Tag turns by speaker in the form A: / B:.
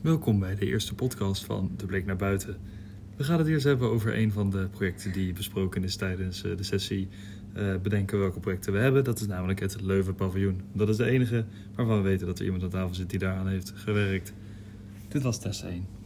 A: Welkom bij de eerste podcast van De Blik naar Buiten. We gaan het eerst hebben over een van de projecten die besproken is tijdens eh, de sessie. Eh, bedenken welke projecten we hebben. Dat is namelijk het Leuven Paviljoen. Dat is de enige waarvan we weten dat er iemand aan tafel zit die daaraan heeft gewerkt. Dit was test 1.